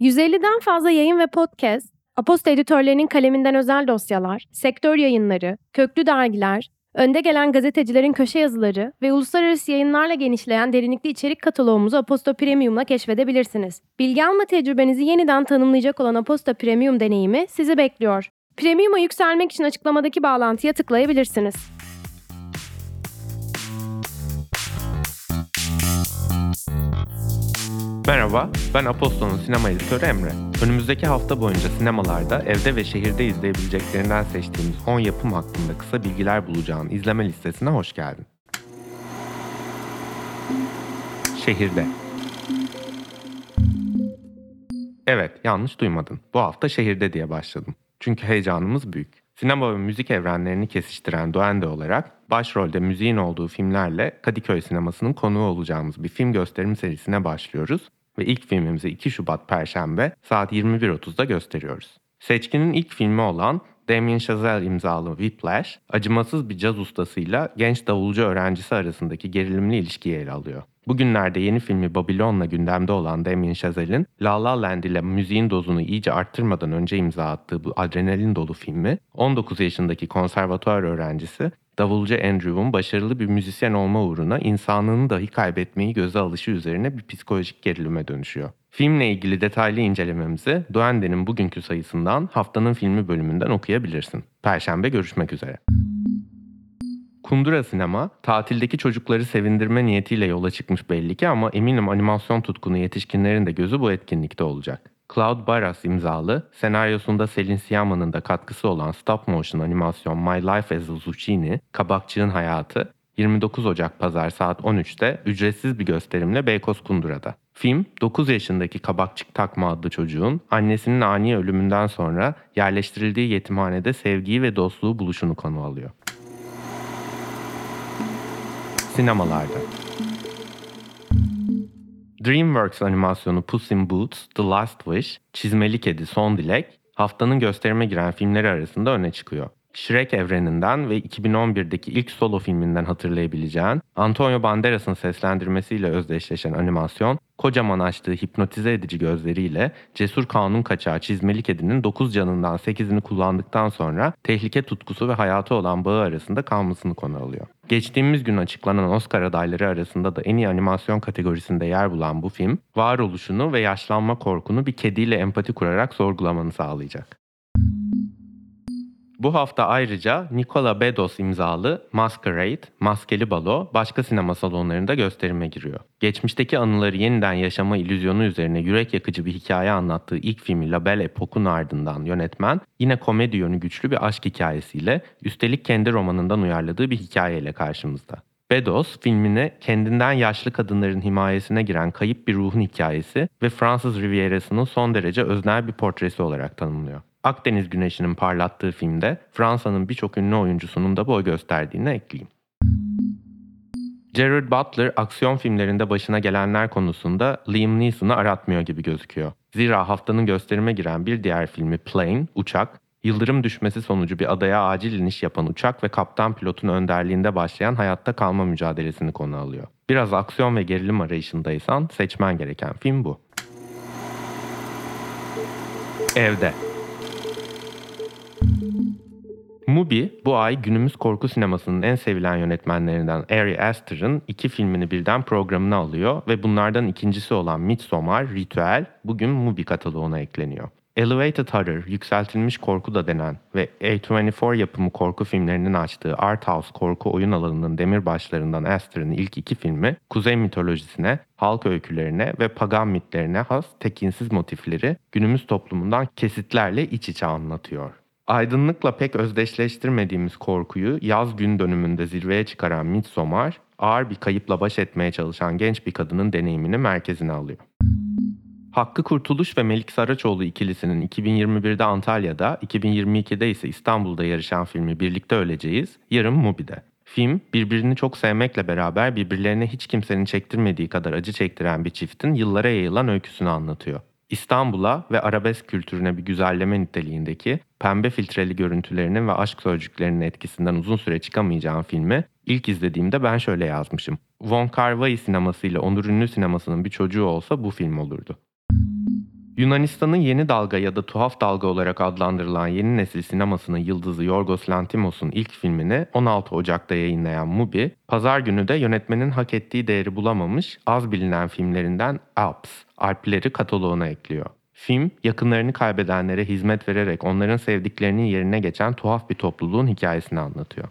150'den fazla yayın ve podcast, Aposta editörlerinin kaleminden özel dosyalar, sektör yayınları, köklü dergiler, önde gelen gazetecilerin köşe yazıları ve uluslararası yayınlarla genişleyen derinlikli içerik kataloğumuzu Aposta Premium'la keşfedebilirsiniz. Bilgi alma tecrübenizi yeniden tanımlayacak olan Aposta Premium deneyimi sizi bekliyor. Premium'a yükselmek için açıklamadaki bağlantıya tıklayabilirsiniz. Merhaba, ben Apostol'un sinema editörü Emre. Önümüzdeki hafta boyunca sinemalarda evde ve şehirde izleyebileceklerinden seçtiğimiz 10 yapım hakkında kısa bilgiler bulacağın izleme listesine hoş geldin. Şehirde Evet, yanlış duymadın. Bu hafta şehirde diye başladım. Çünkü heyecanımız büyük. Sinema ve müzik evrenlerini kesiştiren Duende olarak başrolde müziğin olduğu filmlerle Kadıköy sinemasının konuğu olacağımız bir film gösterim serisine başlıyoruz ve ilk filmimizi 2 Şubat Perşembe saat 21.30'da gösteriyoruz. Seçkinin ilk filmi olan Damien Chazelle imzalı Whiplash, acımasız bir caz ustasıyla genç davulcu öğrencisi arasındaki gerilimli ilişkiyi ele alıyor. Bugünlerde yeni filmi Babylon'la gündemde olan Damien Chazelle'in La La Land ile müziğin dozunu iyice arttırmadan önce imza attığı bu adrenalin dolu filmi 19 yaşındaki konservatuar öğrencisi davulcu Andrew'un başarılı bir müzisyen olma uğruna insanlığını dahi kaybetmeyi göze alışı üzerine bir psikolojik gerilime dönüşüyor. Filmle ilgili detaylı incelememizi Duende'nin bugünkü sayısından haftanın filmi bölümünden okuyabilirsin. Perşembe görüşmek üzere. Kundura Sinema, tatildeki çocukları sevindirme niyetiyle yola çıkmış belli ki ama eminim animasyon tutkunu yetişkinlerin de gözü bu etkinlikte olacak. Cloud Barras imzalı, senaryosunda Selin Siama'nın da katkısı olan stop motion animasyon My Life as a Zucchini, Kabakçığın Hayatı, 29 Ocak Pazar saat 13'te ücretsiz bir gösterimle Beykoz Kundura'da. Film, 9 yaşındaki Kabakçık Takma adlı çocuğun annesinin ani ölümünden sonra yerleştirildiği yetimhanede sevgiyi ve dostluğu buluşunu konu alıyor. Sinemalarda DreamWorks animasyonu Puss in Boots, The Last Wish, Çizmeli Kedi, Son Dilek, haftanın gösterime giren filmleri arasında öne çıkıyor. Shrek evreninden ve 2011'deki ilk solo filminden hatırlayabileceğin Antonio Banderas'ın seslendirmesiyle özdeşleşen animasyon, kocaman açtığı hipnotize edici gözleriyle cesur kanun kaçağı çizmeli kedinin 9 canından 8'ini kullandıktan sonra tehlike tutkusu ve hayatı olan bağı arasında kalmasını konu alıyor. Geçtiğimiz gün açıklanan Oscar adayları arasında da en iyi animasyon kategorisinde yer bulan bu film, varoluşunu ve yaşlanma korkunu bir kediyle empati kurarak sorgulamanı sağlayacak. Bu hafta ayrıca Nicola Bedos imzalı Masquerade, Maskeli Balo başka sinema salonlarında gösterime giriyor. Geçmişteki anıları yeniden yaşama illüzyonu üzerine yürek yakıcı bir hikaye anlattığı ilk filmi La Belle Époque'un ardından yönetmen yine komedi yönü güçlü bir aşk hikayesiyle üstelik kendi romanından uyarladığı bir hikayeyle karşımızda. Bedos filmini kendinden yaşlı kadınların himayesine giren kayıp bir ruhun hikayesi ve Fransız Riviera'sının son derece öznel bir portresi olarak tanımlıyor. Akdeniz Güneşi'nin parlattığı filmde Fransa'nın birçok ünlü oyuncusunun da boy gösterdiğini ekleyeyim. Gerard Butler aksiyon filmlerinde başına gelenler konusunda Liam Neeson'ı aratmıyor gibi gözüküyor. Zira haftanın gösterime giren bir diğer filmi Plane, Uçak, yıldırım düşmesi sonucu bir adaya acil iniş yapan uçak ve kaptan pilotun önderliğinde başlayan hayatta kalma mücadelesini konu alıyor. Biraz aksiyon ve gerilim arayışındaysan seçmen gereken film bu. Evde Mubi bu ay günümüz korku sinemasının en sevilen yönetmenlerinden Ari Aster'ın iki filmini birden programına alıyor ve bunlardan ikincisi olan Midsommar, Ritüel bugün Mubi kataloğuna ekleniyor. Elevated Horror, yükseltilmiş korku da denen ve A24 yapımı korku filmlerinin açtığı art house korku oyun alanının demirbaşlarından Aster'ın ilk iki filmi, kuzey mitolojisine, halk öykülerine ve pagan mitlerine has tekinsiz motifleri günümüz toplumundan kesitlerle iç içe anlatıyor. Aydınlıkla pek özdeşleştirmediğimiz korkuyu yaz gün dönümünde zirveye çıkaran Midsommar, ağır bir kayıpla baş etmeye çalışan genç bir kadının deneyimini merkezine alıyor. Hakkı Kurtuluş ve Melik Saraçoğlu ikilisinin 2021'de Antalya'da, 2022'de ise İstanbul'da yarışan filmi Birlikte Öleceğiz, yarın Mubi'de. Film, birbirini çok sevmekle beraber birbirlerine hiç kimsenin çektirmediği kadar acı çektiren bir çiftin yıllara yayılan öyküsünü anlatıyor. İstanbul'a ve arabesk kültürüne bir güzelleme niteliğindeki pembe filtreli görüntülerinin ve aşk sözcüklerinin etkisinden uzun süre çıkamayacağım filmi ilk izlediğimde ben şöyle yazmışım. Von Kar Wai sineması ile Onur Ünlü sinemasının bir çocuğu olsa bu film olurdu. Yunanistan'ın yeni dalga ya da tuhaf dalga olarak adlandırılan yeni nesil sinemasının yıldızı Yorgos Lanthimos'un ilk filmini 16 Ocak'ta yayınlayan Mubi, pazar günü de yönetmenin hak ettiği değeri bulamamış az bilinen filmlerinden Alps, Alpleri kataloğuna ekliyor. Film, yakınlarını kaybedenlere hizmet vererek onların sevdiklerinin yerine geçen tuhaf bir topluluğun hikayesini anlatıyor.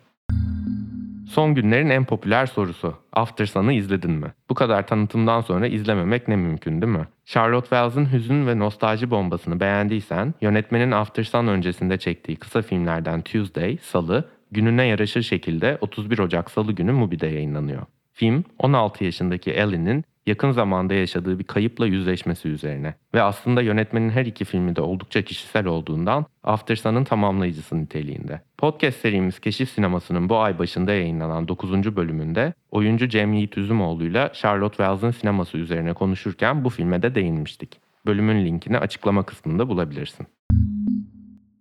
Son günlerin en popüler sorusu. After Sun'ı izledin mi? Bu kadar tanıtımdan sonra izlememek ne mümkün değil mi? Charlotte Wells'ın hüzün ve nostalji bombasını beğendiysen, yönetmenin After Sun öncesinde çektiği kısa filmlerden Tuesday, Salı, gününe yaraşır şekilde 31 Ocak Salı günü Mubi'de yayınlanıyor. Film, 16 yaşındaki Ellie'nin yakın zamanda yaşadığı bir kayıpla yüzleşmesi üzerine ve aslında yönetmenin her iki filmi de oldukça kişisel olduğundan After Sun'ın tamamlayıcısı niteliğinde. Podcast serimiz Keşif Sineması'nın bu ay başında yayınlanan 9. bölümünde oyuncu Cem Yiğit Üzümoğlu'yla Charlotte Wells'ın sineması üzerine konuşurken bu filme de değinmiştik. Bölümün linkini açıklama kısmında bulabilirsin.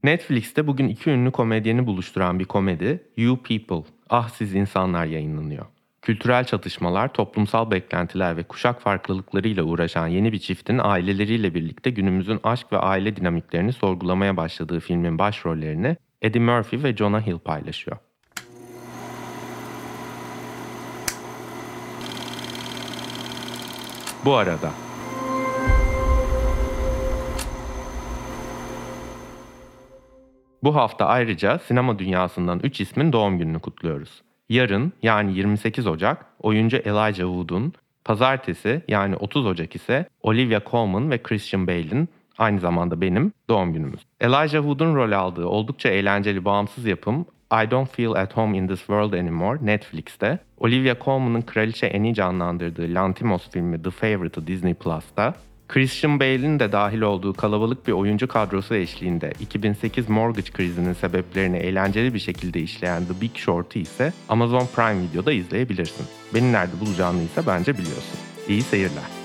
Netflix'te bugün iki ünlü komedyeni buluşturan bir komedi You People, Ah Siz İnsanlar yayınlanıyor. Kültürel çatışmalar, toplumsal beklentiler ve kuşak farklılıklarıyla uğraşan yeni bir çiftin aileleriyle birlikte günümüzün aşk ve aile dinamiklerini sorgulamaya başladığı filmin başrollerini Eddie Murphy ve Jonah Hill paylaşıyor. Bu arada Bu hafta ayrıca sinema dünyasından 3 ismin doğum gününü kutluyoruz. Yarın yani 28 Ocak oyuncu Elijah Wood'un, pazartesi yani 30 Ocak ise Olivia Colman ve Christian Bale'in aynı zamanda benim doğum günümüz. Elijah Wood'un rol aldığı oldukça eğlenceli bağımsız yapım I Don't Feel At Home in This World Anymore Netflix'te, Olivia Colman'ın Kraliçe Annie canlandırdığı Lantimos filmi The Favorite'ı Disney Plus'ta, Christian Bale'in de dahil olduğu kalabalık bir oyuncu kadrosu eşliğinde 2008 mortgage krizinin sebeplerini eğlenceli bir şekilde işleyen The Big Short'ı ise Amazon Prime Video'da izleyebilirsin. Beni nerede bulacağını ise bence biliyorsun. İyi seyirler.